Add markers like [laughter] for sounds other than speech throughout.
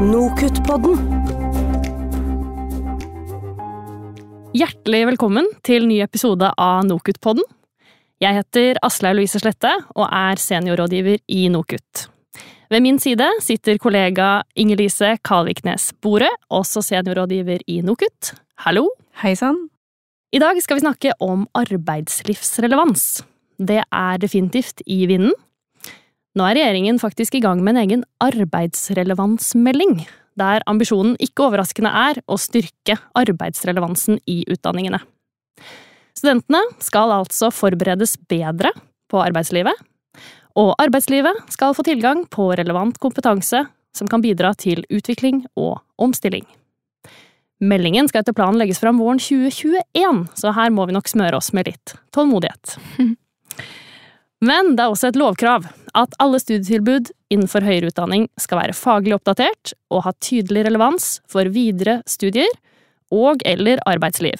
Nokutt-podden. Hjertelig velkommen til ny episode av Nokutt-podden. Jeg heter Aslaug Louise Slette og er seniorrådgiver i Nokutt. Ved min side sitter kollega Inger-Lise Kalviknes Bore, også seniorrådgiver i Nokutt. Hallo! Hei sann. I dag skal vi snakke om arbeidslivsrelevans. Det er definitivt i vinden. Nå er regjeringen faktisk i gang med en egen arbeidsrelevansmelding, der ambisjonen ikke overraskende er å styrke arbeidsrelevansen i utdanningene. Studentene skal altså forberedes bedre på arbeidslivet, og arbeidslivet skal få tilgang på relevant kompetanse som kan bidra til utvikling og omstilling. Meldingen skal etter planen legges fram våren 2021, så her må vi nok smøre oss med litt tålmodighet. [laughs] Men det er også et lovkrav at alle studietilbud innenfor høyere utdanning skal være faglig oppdatert og ha tydelig relevans for videre studier og eller arbeidsliv.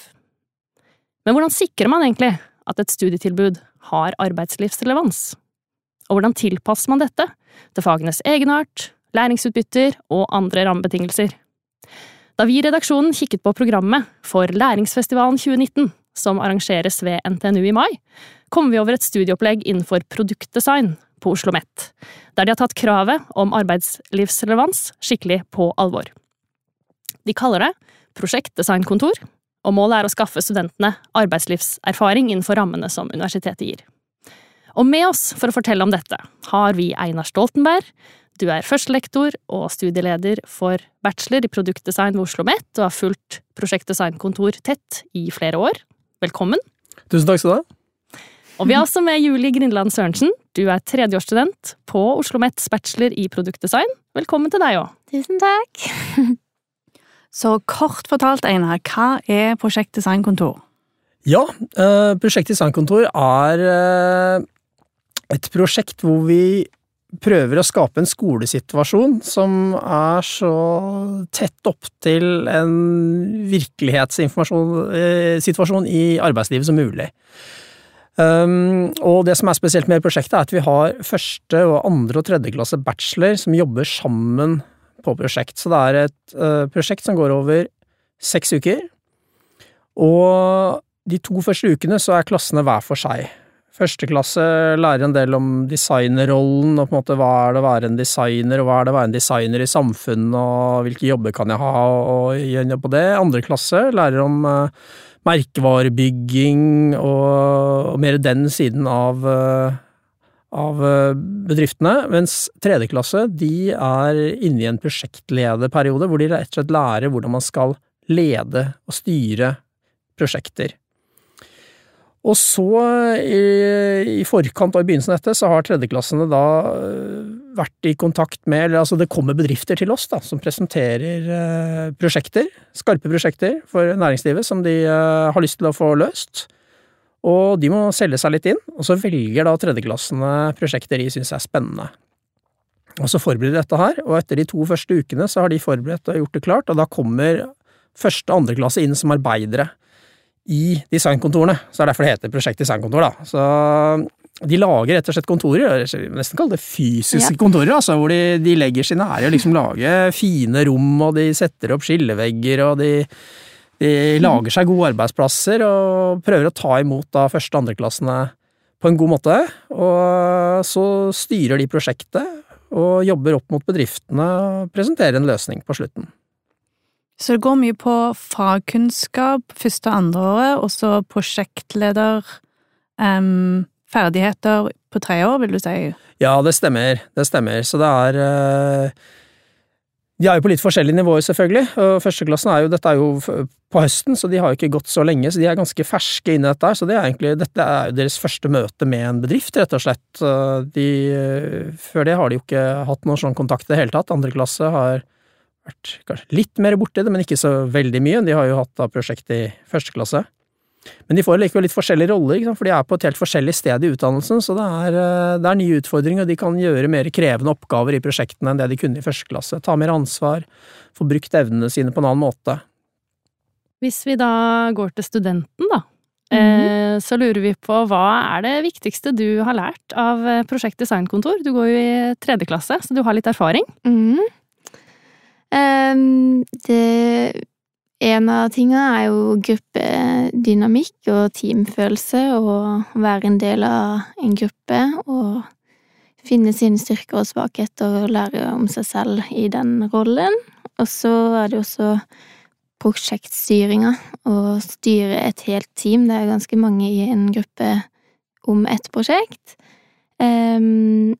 Men hvordan sikrer man egentlig at et studietilbud har arbeidslivsrelevans? Og hvordan tilpasser man dette til fagenes egenart, læringsutbytter og andre rammebetingelser? Da vi i redaksjonen kikket på programmet for Læringsfestivalen 2019, som arrangeres ved NTNU i mai, kom vi over et studieopplegg innenfor produktdesign på Oslo OsloMet, der de har tatt kravet om arbeidslivsrelevans skikkelig på alvor. De kaller det prosjektdesignkontor, og målet er å skaffe studentene arbeidslivserfaring innenfor rammene som universitetet gir. Og med oss for å fortelle om dette har vi Einar Stoltenberg. Du er førstelektor og studieleder for bachelor i produktdesign ved Oslo OsloMet og har fulgt prosjektdesignkontor tett i flere år. Velkommen. Tusen takk skal du ha. Og vi har også med Julie Grindland Sørensen. Du er tredjeårsstudent på Oslo OsloMets bachelor i produktdesign. Velkommen til deg òg. Tusen takk. [laughs] Så kort fortalt, Einar, hva er Prosjekt Designkontor? Ja, eh, Prosjekt Designkontor er eh, et prosjekt hvor vi prøver å skape en skolesituasjon som er så tett opp til en virkelighetssituasjon eh, i arbeidslivet som mulig. Um, og det som er spesielt med prosjektet, er at vi har første og andre og tredje klasse bachelor som jobber sammen på prosjekt. Så det er et uh, prosjekt som går over seks uker. Og de to første ukene så er klassene hver for seg. Første klasse lærer en del om designerrollen, og på en måte hva er det å være en designer, og hva er det å være en designer i samfunnet, og hvilke jobber kan jeg ha, og gjøre på det. Andre klasse lærer om uh, merkevarebygging og, og, mer den siden av, eh, av eh, bedriftene, mens tredjeklasse de er inne i en prosjektlederperiode hvor de rett og slett lærer hvordan man skal lede og styre prosjekter. Og så, i, i forkant og i begynnelsen av dette, så har tredjeklassene da øh, vært i kontakt med Eller altså, det kommer bedrifter til oss da, som presenterer eh, prosjekter, skarpe prosjekter for næringslivet som de eh, har lyst til å få løst. Og de må selge seg litt inn, og så velger da tredjeklassene prosjekter de syns er spennende. Og så forbereder de dette her, og etter de to første ukene så har de forberedt og gjort det klart, og da kommer første og andre klasse inn som arbeidere i designkontorene. Så det er derfor det heter Prosjekt designkontor, da. Så de lager rett og slett kontorer, nesten kall det fysiske ja. kontorer, altså, hvor de, de, legger sine ære og liksom lager fine rom, og de setter opp skillevegger, og de, de lager seg gode arbeidsplasser og prøver å ta imot da første- og andreklassene på en god måte. Og så styrer de prosjektet og jobber opp mot bedriftene og presenterer en løsning på slutten. Så det går mye på fagkunnskap første og andre året, og så prosjektleder um, ferdigheter på tre år, vil du si? Ja, det stemmer. Det stemmer. Så det er uh, De er jo på litt forskjellige nivåer, selvfølgelig. Og Førsteklassen er jo Dette er jo på høsten, så de har jo ikke gått så lenge, så de er ganske ferske inn i dette. Så det er egentlig, dette er jo deres første møte med en bedrift, rett og slett. De, før det har de jo ikke hatt noen sånn kontakt i det hele tatt. Andre klasse har vært kanskje litt mer borti det, men ikke så veldig mye. De har jo hatt da prosjekt i første klasse. Men de får likevel litt forskjellige roller, for de er på et helt forskjellig sted i utdannelsen, så det er, eh, det er nye utfordringer, og de kan gjøre mer krevende oppgaver i prosjektene enn det de kunne i første klasse. Ta mer ansvar, få brukt evnene sine på en annen måte. Hvis vi da går til studenten, da, mm så lurer vi på hva er det viktigste du har lært av eh, Prosjekt designkontor? Du går jo i tredje klasse, så du har litt erfaring. Mm Ehm, det En av tingene er jo gruppedynamikk og teamfølelse, og være en del av en gruppe og finne sine styrker og svakheter og lære om seg selv i den rollen. Og så er det også prosjektstyringa, å styre et helt team. Det er ganske mange i en gruppe om ett prosjekt. Um,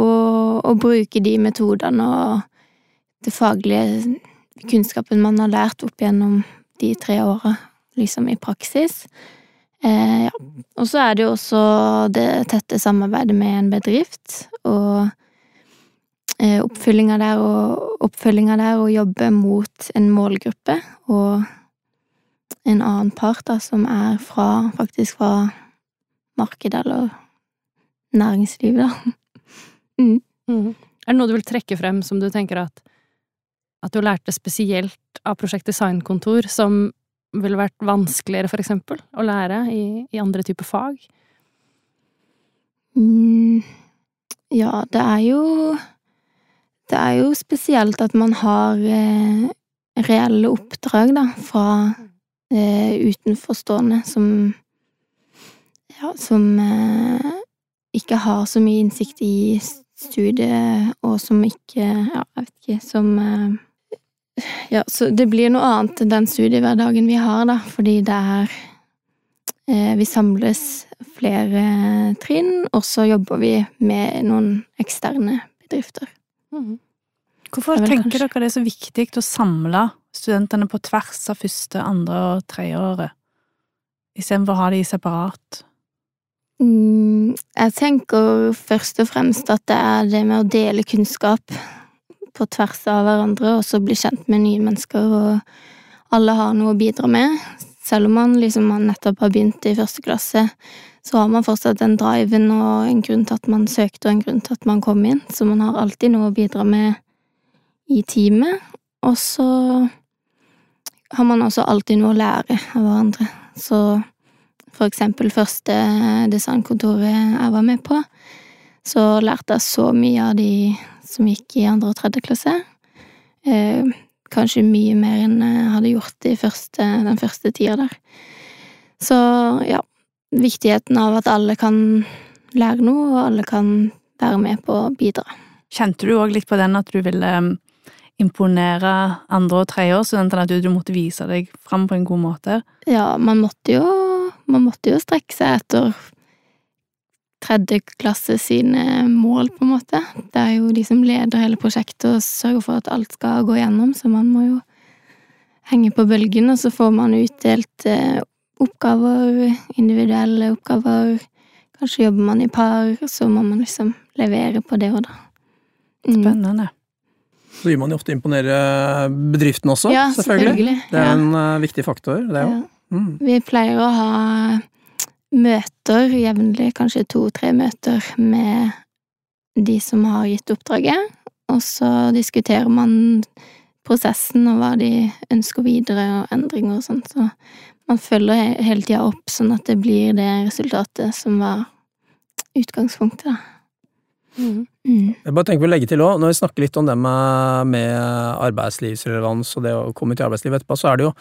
og, og bruke de metodene og det faglige kunnskapen man har lært opp gjennom de tre åra, liksom i praksis. Eh, ja. Og så er det jo også det tette samarbeidet med en bedrift, og eh, oppfølginga der og oppfølginga der og jobbe mot en målgruppe og en annen part da, som er fra, faktisk fra markedet eller næringslivet, da. [laughs] Mm. Mm. Er det noe du vil trekke frem som du tenker at at du lærte spesielt av Prosjekt Designkontor som ville vært vanskeligere, for eksempel, å lære i, i andre typer fag? Mm, ja, det er jo Det er jo spesielt at man har eh, reelle oppdrag, da, fra eh, utenforstående som Ja, som eh, ikke har så mye innsikt i studiet, og som ikke Ja, jeg vet ikke, som eh, ja, så det blir noe annet enn den studiehverdagen vi har, da, fordi det er eh, Vi samles flere trinn, og så jobber vi med noen eksterne bedrifter. Mm. Hvorfor tenker kanskje... dere det er så viktig å samle studentene på tvers av første, andre og tredje året, istedenfor å ha de separat? Mm, jeg tenker først og fremst at det er det med å dele kunnskap på tvers av hverandre, og så bli kjent med nye mennesker, og alle har noe å bidra med. Selv om man liksom nettopp har begynt i første klasse, så har man fortsatt den driven og en grunn til at man søkte, og en grunn til at man kom inn. Så man har alltid noe å bidra med i teamet. Og så har man også alltid noe å lære av hverandre. Så for eksempel første designkontoret jeg var med på, så lærte jeg så mye av de som gikk i andre og tredje klasse. Eh, kanskje mye mer enn jeg hadde gjort i første, den første tida der. Så ja, viktigheten av at alle kan lære noe, og alle kan være med på å bidra. Kjente du òg litt på den at du ville um, imponere andre- og tredjeårsstudentene, at du, måtte vise deg fram på en god måte? Ja, man måtte jo, man måtte jo strekke seg etter tredje klasse sine mål, på en måte. Det er jo de som leder hele prosjektet og sørger for at alt skal gå gjennom, så man må jo henge på bølgen, og så får man utdelt eh, oppgaver, individuelle oppgaver. Kanskje jobber man i par, og så må man liksom levere på det òg, da. Mm. Spennende. Så vil man jo ofte imponere bedriften også, ja, selvfølgelig. selvfølgelig. Det er ja. en uh, viktig faktor, det òg. Ja. Mm. Vi pleier å ha møter jevnlig, kanskje to-tre møter med de som har gitt oppdraget, og så diskuterer man prosessen og hva de ønsker videre, og endringer og sånt. Så man følger hele tida opp, sånn at det blir det resultatet som var utgangspunktet, da. Mm. Mm. Jeg bare tenker å legge til også, Når vi snakker litt om det med, med arbeidslivsrelevans og det å komme ut i arbeidslivet etterpå, så er det jo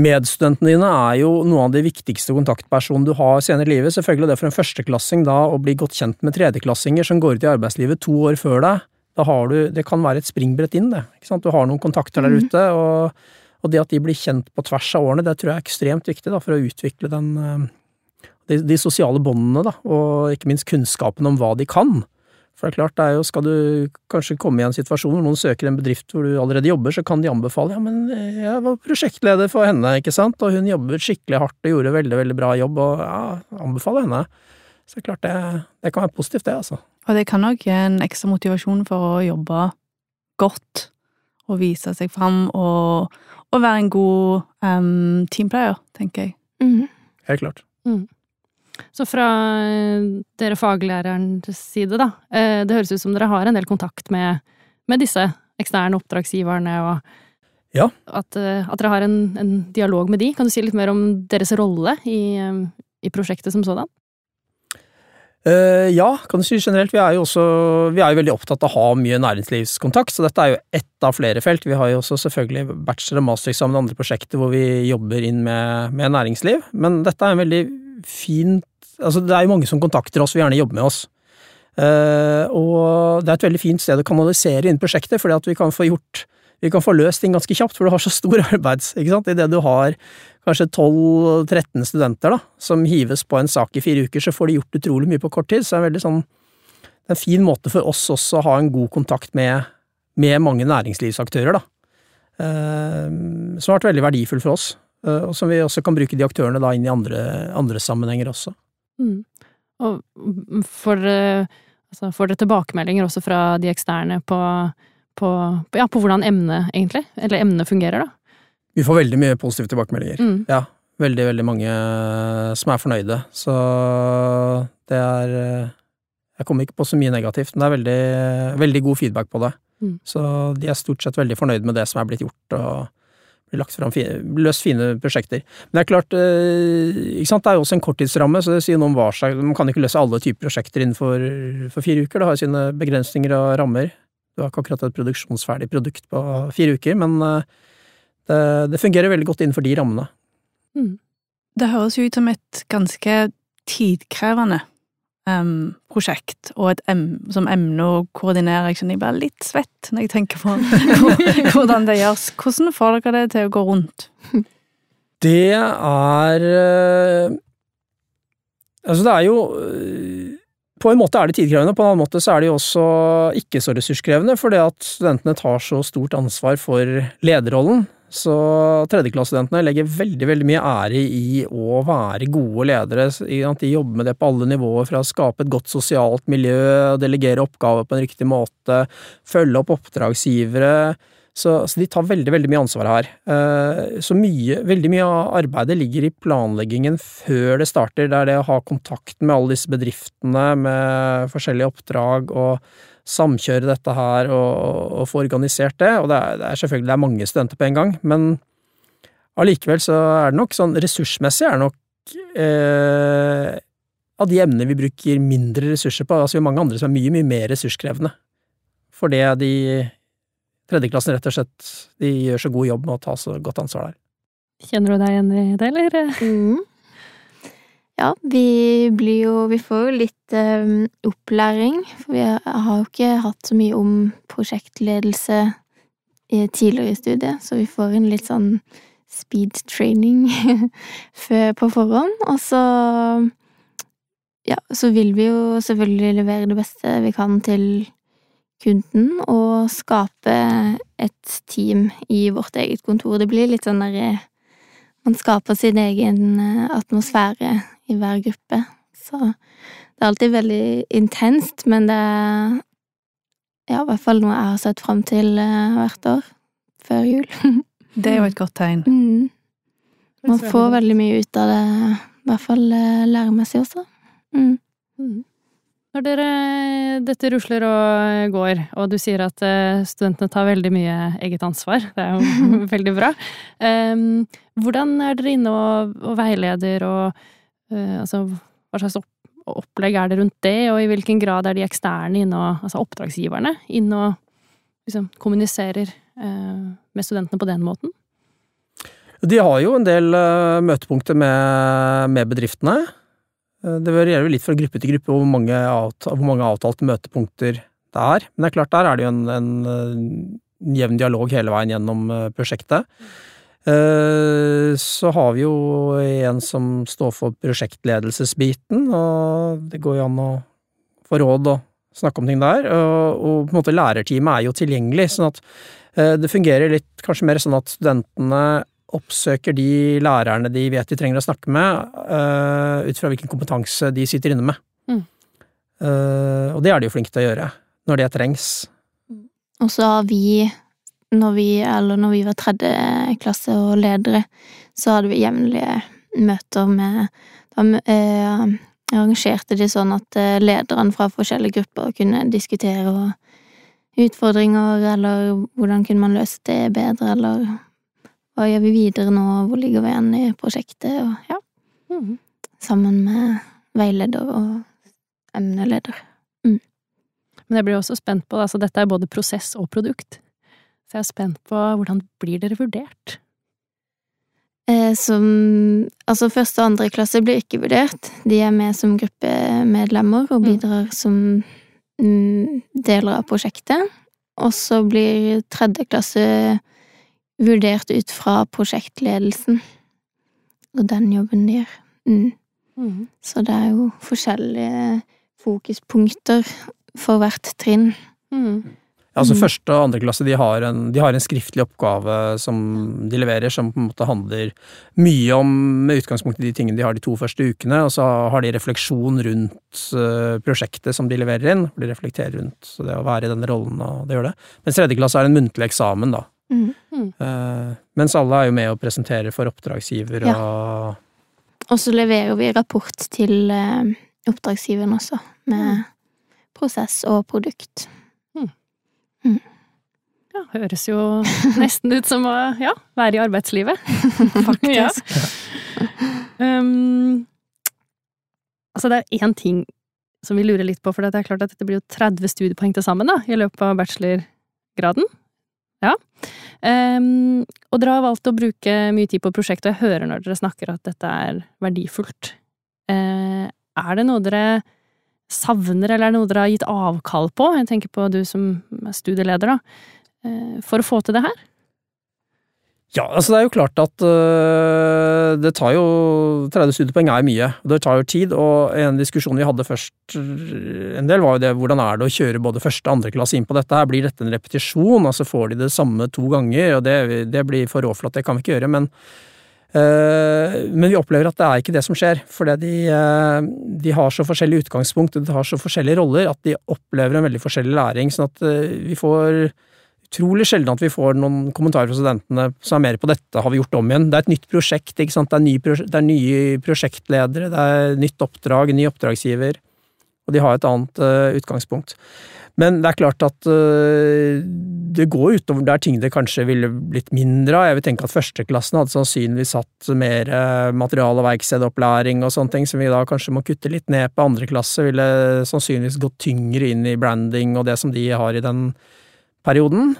Medstudentene dine er jo noen av de viktigste kontaktpersonene du har senere i livet. Selvfølgelig det for en førsteklassing da å bli godt kjent med tredjeklassinger som går ut i arbeidslivet to år før deg. Da har du, det kan være et springbrett inn, det. Ikke sant? Du har noen kontakter der mm. ute, og, og, det at de blir kjent på tvers av årene, det tror jeg er ekstremt viktig da, for å utvikle den, eh, de, de sosiale båndene, da, og ikke minst kunnskapen om hva de kan. For det er klart, det er jo, skal du kanskje komme i en situasjon hvor noen søker en bedrift hvor du allerede jobber, så kan de anbefale ja, men eh, jeg var prosjektleder for henne, ikke sant, og hun jobbet skikkelig hardt og gjorde veldig, veldig bra jobb, og ja, anbefaler henne. Så det er klart, det, det kan være positivt, det, altså. Og det kan nok gi en ekstra motivasjon for å jobbe godt og vise seg fram og, og være en god um, teamplayer, tenker jeg. Mm. Helt klart. Mm. Så fra eh, dere faglærerens side, da, eh, det høres ut som dere har en del kontakt med, med disse eksterne oppdragsgiverne, og ja. at, eh, at dere har en, en, dialog med de. Kan du si litt mer om deres rolle i, i prosjektet som sådan? Uh, ja, kan du si generelt. Vi er jo også vi er jo veldig opptatt av å ha mye næringslivskontakt, så dette er jo ett av flere felt. Vi har jo også selvfølgelig bachelor- og mastereksamen og andre prosjekter hvor vi jobber inn med, med næringsliv, men dette er en veldig fin Altså, det er jo mange som kontakter oss, og gjerne jobber med oss. Uh, og det er et veldig fint sted å kanalisere inn prosjektet, fordi at vi kan få gjort vi kan få løst ting ganske kjapt, for du har så stor [laughs] arbeids... ikke sant? Idet du har kanskje 12-13 studenter da, som hives på en sak i fire uker, så får de gjort utrolig mye på kort tid. Så det er veldig sånn Det er en fin måte for oss også å ha en god kontakt med, med mange næringslivsaktører, da. Eh, som har vært veldig verdifull for oss, eh, og som vi også kan bruke de aktørene da inn i andre, andre sammenhenger også. Mm. Og får, altså, får dere tilbakemeldinger også fra de eksterne på, på, ja, på hvordan emnet egentlig, eller emnet fungerer, da? Vi får veldig mye positive tilbakemeldinger. Mm. Ja. Veldig, veldig mange som er fornøyde. Så det er Jeg kommer ikke på så mye negativt, men det er veldig, veldig god feedback på det. Mm. Så de er stort sett veldig fornøyd med det som er blitt gjort, og blir lagt fram løst fine prosjekter. Men det er klart, ikke sant, det er jo også en korttidsramme, så det sier noe om hva slags Man kan ikke løse alle typer prosjekter innenfor for fire uker, det har jo sine begrensninger og rammer. Du har ikke akkurat et produksjonsferdig produkt på fire uker, men det, det fungerer veldig godt innenfor de rammene. Mm. Det høres jo ut som et ganske tidkrevende um, prosjekt, og et em som emne å koordinere. Jeg blir litt svett når jeg tenker på [laughs] hvordan det gjøres. Hvordan får dere det til å gå rundt? Det er Altså, det er jo På en måte er det tidkrevende, på en annen måte så er det jo også ikke så ressurskrevende, fordi at studentene tar så stort ansvar for lederrollen. Så tredjeklassestudentene legger veldig veldig mye ære i å være gode ledere. De jobber med det på alle nivåer, fra å skape et godt sosialt miljø, delegere oppgaver på en riktig måte, følge opp oppdragsgivere. Så, så de tar veldig, veldig mye ansvar her. Så mye, veldig mye av arbeidet ligger i planleggingen før det starter. Det er det å ha kontakt med alle disse bedriftene med forskjellige oppdrag og samkjøre dette her og, og få organisert det. Og det er, det er, selvfølgelig det er mange studenter på en gang, men allikevel så er det nok sånn ressursmessig er det nok eh, av de emnene vi bruker mindre ressurser på. Altså vi har mange andre som er mye, mye mer ressurskrevende. For det de tredjeklassen rett og slett de gjør så god jobb med å ta så godt ansvar der. Kjenner du deg igjen i det, eller? Mm. Ja, vi blir jo Vi får jo litt um, opplæring, for vi har jo ikke hatt så mye om prosjektledelse i tidligere i studiet, så vi får en litt sånn speed training [laughs] på forhånd. Og så Ja, så vil vi jo selvfølgelig levere det beste vi kan til kunden, og skape et team i vårt eget kontor. Det blir litt sånn derre Man skaper sin egen atmosfære i hver gruppe. Så det er alltid veldig intenst, men det er ja, i hvert fall noe jeg har sett fram til hvert år før jul. det er jo et godt tegn. Mm. Man får veldig mye ut av det, i hvert fall læremessig også. Mm. Når dere, dette rusler og går, og du sier at studentene tar veldig mye eget ansvar, det er jo [laughs] veldig bra, hvordan er dere inne og, og veileder og Uh, altså, hva slags opp opplegg er det rundt det, og i hvilken grad er de eksterne inne og, altså oppdragsgiverne, inne og liksom kommuniserer uh, med studentene på den måten? De har jo en del uh, møtepunkter med, med bedriftene. Det varierer litt fra gruppe til gruppe hvor mange, avtalt, hvor mange avtalte møtepunkter det er. Men det er klart, der er det jo en, en, jevn dialog hele veien gjennom prosjektet. Så har vi jo en som står for prosjektledelsesbiten, og det går jo an å få råd og snakke om ting der. Og på en måte lærerteamet er jo tilgjengelig, sånn at det fungerer litt kanskje mer sånn at studentene oppsøker de lærerne de vet de trenger å snakke med, ut fra hvilken kompetanse de sitter inne med. Mm. Og det er de jo flinke til å gjøre, når det trengs. Og så har vi når vi, eller når vi var tredje klasse og ledere, så hadde vi jevnlige møter med Da eh, arrangerte de sånn at lederne fra forskjellige grupper kunne diskutere utfordringer, eller hvordan kunne man løse det bedre, eller hva gjør vi videre nå, hvor ligger vi igjen i prosjektet, og ja. Mm. Sammen med veileder og emneleder. Men jeg blir også spent på, altså dette er både prosess og produkt, så jeg er spent på hvordan blir dere vurdert? Eh, som Altså, første og andre klasse blir ikke vurdert. De er med som gruppemedlemmer og Mm. bidrar som mm, deler av prosjektet. Og så blir tredje klasse vurdert ut fra prosjektledelsen og den jobben de gjør. Mm. Så det er jo forskjellige fokuspunkter for hvert trinn. Mm. Altså Mm. første og andre klasse de har, en, de har en skriftlig oppgave som de leverer, som på en måte handler mye om med utgangspunkt i de tingene de har de to første ukene, og så har de refleksjon rundt eh, prosjektet som de leverer inn. hvor De reflekterer rundt så det å være i den rollen, og det gjør det. Mens tredje klasse er en muntlig eksamen, da. Mm. Uh, mens alle er jo med og presenterer for oppdragsgiver Ja. og Og så leverer vi rapport til eh, oppdragsgiveren også, med prosess og produkt. Ja, høres jo nesten ut som å ja, være i arbeidslivet. [laughs] Faktisk. Um, altså, det er én ting som vi lurer litt på, for det er klart at dette blir jo 30 studiepoeng til sammen da, i løpet av bachelorgraden. Ja. Um, og dere har valgt å bruke mye tid på prosjektet, og jeg hører når dere snakker at dette er verdifullt. Uh, er det noe dere savner, eller er noe dere har gitt avkall på? Jeg tenker på du som er studieleder, da. Eh, for å få til det her? Ja, altså det er jo klart at øh, det tar jo 30 studiepoeng er mye, det tar jo tid. Og en diskusjon vi hadde først en del, var jo det hvordan er det å kjøre både første og andre klasse inn på dette her. Blir dette en repetisjon? Altså får de det samme to ganger? Og det, det blir for råflott, det kan vi ikke gjøre. Men, men vi opplever at det er ikke det som skjer. Fordi de, øh, de har så forskjellig utgangspunkt, og de har så forskjellige roller, at de opplever en veldig forskjellig læring. Sånn at øh, vi får utrolig sjelden at vi får noen kommentarer fra studentene som er mer på dette har vi gjort om igjen. Det er et nytt prosjekt, ikke sant. Det er, ny, det er nye prosjektledere, det er nytt oppdrag, ny oppdragsgiver. Og de har et annet uh, utgangspunkt. Men det er klart at uh, det går utover der ting det kanskje ville blitt mindre av. Jeg vil tenke at førsteklassen hadde sannsynligvis hatt mer uh, material- og verkstedopplæring og sånne ting, som vi da kanskje må kutte litt ned på. Andre klasse ville sannsynligvis gått tyngre inn i branding og det som de har i den perioden.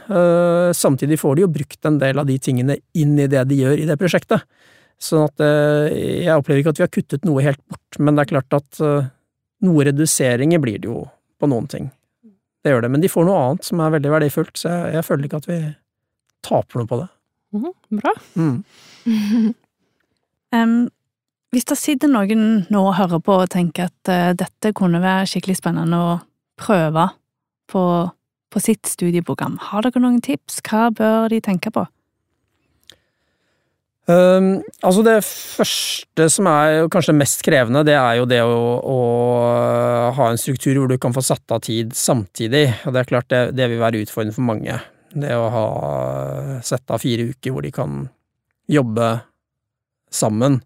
Samtidig får de jo brukt en del av de tingene inn i det de gjør i det prosjektet. Sånn at jeg opplever ikke at vi har kuttet noe helt bort, men det er klart at noe reduseringer blir det jo på noen ting. Det gjør det, men de får noe annet som er veldig verdifullt, så jeg, jeg føler ikke at vi taper noe på det. Mm, bra. Mm. [laughs] um, hvis det sitter noen nå og hører på og tenker at uh, dette kunne være skikkelig spennende å prøve på, på sitt studieprogram, har dere noen tips? Hva bør de tenke på? Um, altså det første som er kanskje mest krevende, det er jo det å, å ha en struktur hvor du kan få satt av tid samtidig. Og det er klart det, det vil være utfordrende for mange. Det å ha sett av fire uker hvor de kan jobbe sammen.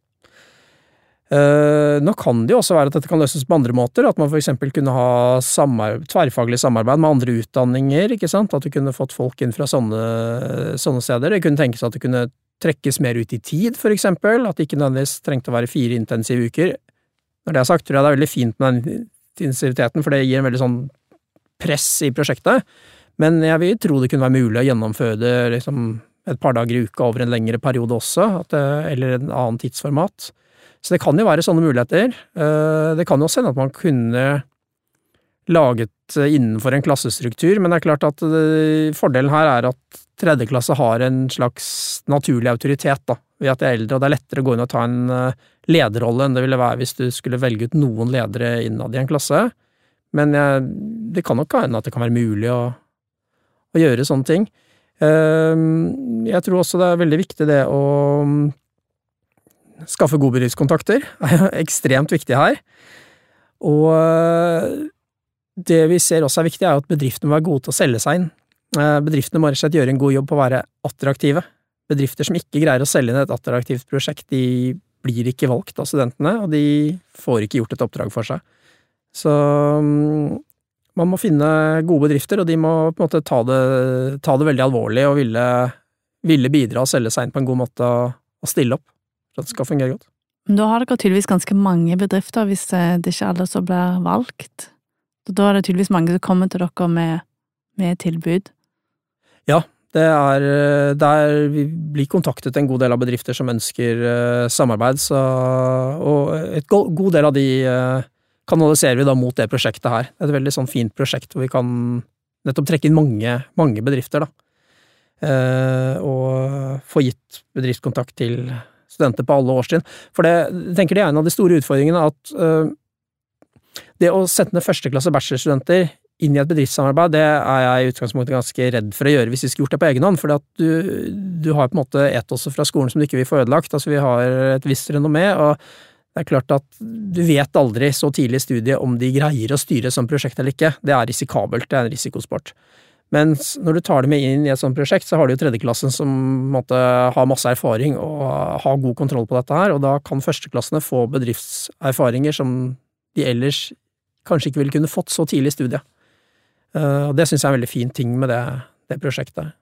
Uh, nå kan det jo også være at dette kan løses på andre måter, at man eksempel kunne ha samarbeid, tverrfaglig samarbeid med andre utdanninger, ikke sant, at du kunne fått folk inn fra sånne, sånne steder. Det kunne tenkes at du kunne trekkes mer ut i tid, for eksempel, at det ikke nødvendigvis trengte å være fire intensive uker. Når det er sagt, tror jeg det er veldig fint med den intensiviteten, for det gir en veldig sånn press i prosjektet, men jeg vil tro det kunne være mulig å gjennomføre det liksom et par dager i uka over en lengre periode også, det, eller en annen tidsformat. Så det kan jo være sånne muligheter. Det kan jo også hende at man kunne laget innenfor en klassestruktur, men det er klart at fordelen her er at tredje klasse har en slags naturlig autoritet, da, ved at de er eldre, og det er lettere å gå inn og ta en lederrolle enn det ville være hvis du skulle velge ut noen ledere innad i en klasse. Men jeg, det kan nok hende at det kan være mulig å, å gjøre sånne ting. Jeg tror også det er veldig viktig det å skaffe gode bedriftskontakter, er [laughs] ekstremt viktig her. Og det vi ser også er viktig, er at bedriftene må være gode til å selge seg inn. Bedriftene må rett og slett gjøre en god jobb på å være attraktive. Bedrifter som ikke greier å selge inn et attraktivt prosjekt, de blir ikke valgt av studentene, og de får ikke gjort et oppdrag for seg. Så man må finne gode bedrifter, og de må på en måte ta det, ta det veldig alvorlig og ville, ville bidra og selge seg inn på en god måte og stille opp for at det skal fungere godt. Da har dere tydeligvis ganske mange bedrifter, hvis eh, det ikke er alle som blir valgt. Så da er det tydeligvis mange som kommer til dere med, med tilbud. Det er eh, der vi blir kontaktet en god del av bedrifter som ønsker uh, samarbeid, så Og et go god del av de uh, kanaliserer vi da mot det prosjektet her. Det er et veldig sånn fint prosjekt hvor vi kan nettopp trekke inn mange, mange bedrifter, da. Uh, og få gitt bedriftskontakt til studenter på alle årstrinn. For det, jeg tenker det er en av de store utfordringene at det å sette ned førsteklasse bachelorstudenter inn i et bedriftssamarbeid, det er jeg i utgangspunktet ganske redd for å gjøre hvis vi skulle gjort det på egen hånd, for du, du har på en måte etoset fra skolen som du ikke vil få ødelagt. Altså, vi har et visst renommé, og det er klart at du vet aldri så tidlig i studiet om de greier å styre som prosjekt eller ikke. Det er risikabelt, det er en risikosport. Mens når du tar dem med inn i et sånt prosjekt, så har du jo tredjeklassen som måtte ha masse erfaring og ha god kontroll på dette her, og da kan førsteklassene få bedriftserfaringer som de ellers kanskje ikke ville kunne fått så tidlig i studiet. Uh, og det syns jeg er en veldig fin ting med det, det prosjektet.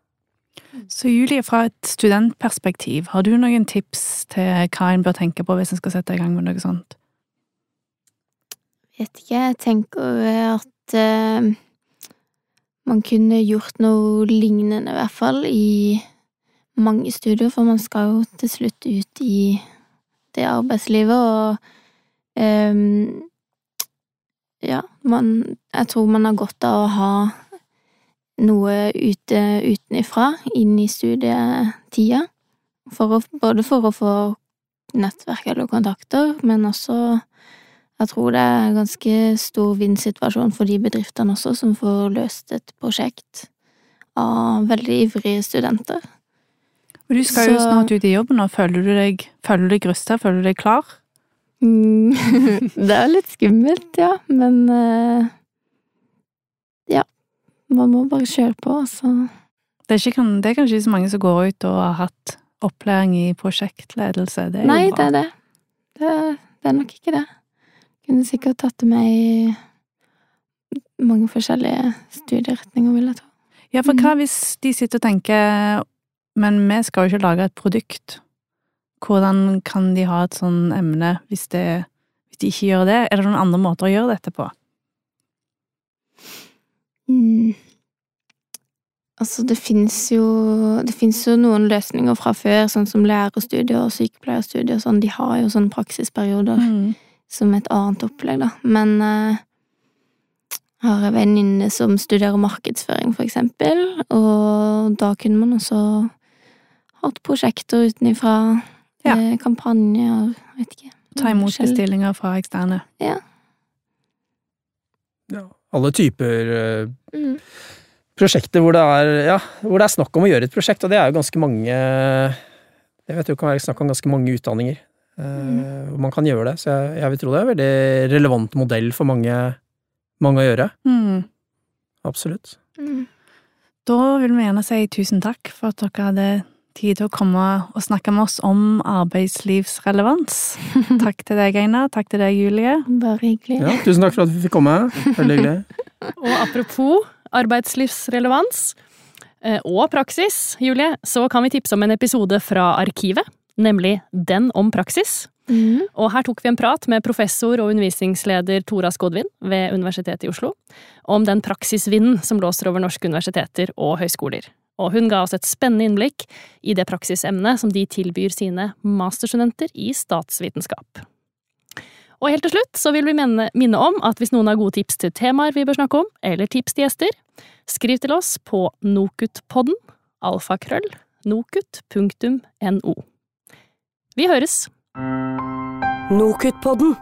Så Julie, fra et studentperspektiv, har du noen tips til hva en bør tenke på hvis en skal sette i gang med noe sånt? Vet ikke, jeg tenker at uh, man kunne gjort noe lignende, i hvert fall, i mange studier, for man skal jo til slutt ut i det arbeidslivet, og eh, ja, man Jeg tror man har godt av å ha noe ute utenifra inn i studietida. For å, både for å få nettverk eller kontakter, men også jeg tror det er en ganske stor vinn-situasjon for de bedriftene også, som får løst et prosjekt av veldig ivrige studenter. Og du skal Så- jo snart ut i jobben, og føler du deg, føler du deg rusta? Føler du deg klar? Mm, [laughs] det er jo litt skummelt, ja, men eh, Ja. Man må bare kjøre på, så Det er, ikke, det er kanskje ikke så mange som går ut og har hatt opplæring i prosjektledelse. Det er Nei, jo det er det. det. Det er nok ikke det. Kunne sikkert tatt det med i mange forskjellige studieretninger, vil jeg tro. Ja, for Mm. hva hvis de sitter og tenker Men vi skal jo ikke lage et produkt. Hvordan kan de ha et sånn emne hvis, det, hvis de ikke gjør det? Er det noen andre måter å gjøre dette på? Mm. Altså, det fins jo Det fins jo noen løsninger fra før, sånn som lærerstudier og sykepleierstudier og sånn. De har jo sånne praksisperioder Mm. som et annet opplegg, da. Men eh, jeg har en venninne som studerer markedsføring, for eksempel, og da kunne man også hatt prosjekter utenifra. Ja. eh, Kampanjer, vet ikke. Ta imot bestillinger fra eksterne. Ja. ja. Alle typer eh, Mm. prosjekter hvor det, er, ja, hvor det er snakk om å gjøre et prosjekt, og det er jo ganske mange Jeg vet jo det kan være snakk om ganske mange utdanninger mm. hvor man kan gjøre det, så jeg, jeg vil tro det er en veldig relevant modell for mange, mange å gjøre. Mm. Absolutt. Mm. Da vil vi gjerne si tusen takk for at dere hadde tid til å komme og snakke med oss om arbeidslivsrelevans. [laughs] Takk til deg, Einar. Takk til deg, Julie. Bare hyggelig. Ja, tusen takk for at vi fikk komme. Veldig hyggelig. [laughs] Og apropos arbeidslivsrelevans eh, og praksis, Julie, så kan vi tipse om en episode fra Arkivet, nemlig Den om praksis. Mm. Og her tok vi en prat med professor og undervisningsleder Tora Skodvin ved Universitetet i Oslo om den praksisvinden som blåser over norske universiteter og høyskoler. Og hun ga oss et spennende innblikk i det praksisemnet som de tilbyr sine masterstudenter i statsvitenskap. Og helt til slutt så vil vi minne, om at hvis noen har gode tips til temaer vi bør snakke om, eller tips til gjester, skriv til oss på nokutpodden, alfakrøll, nokut.no. Vi høres! Nokutpodden.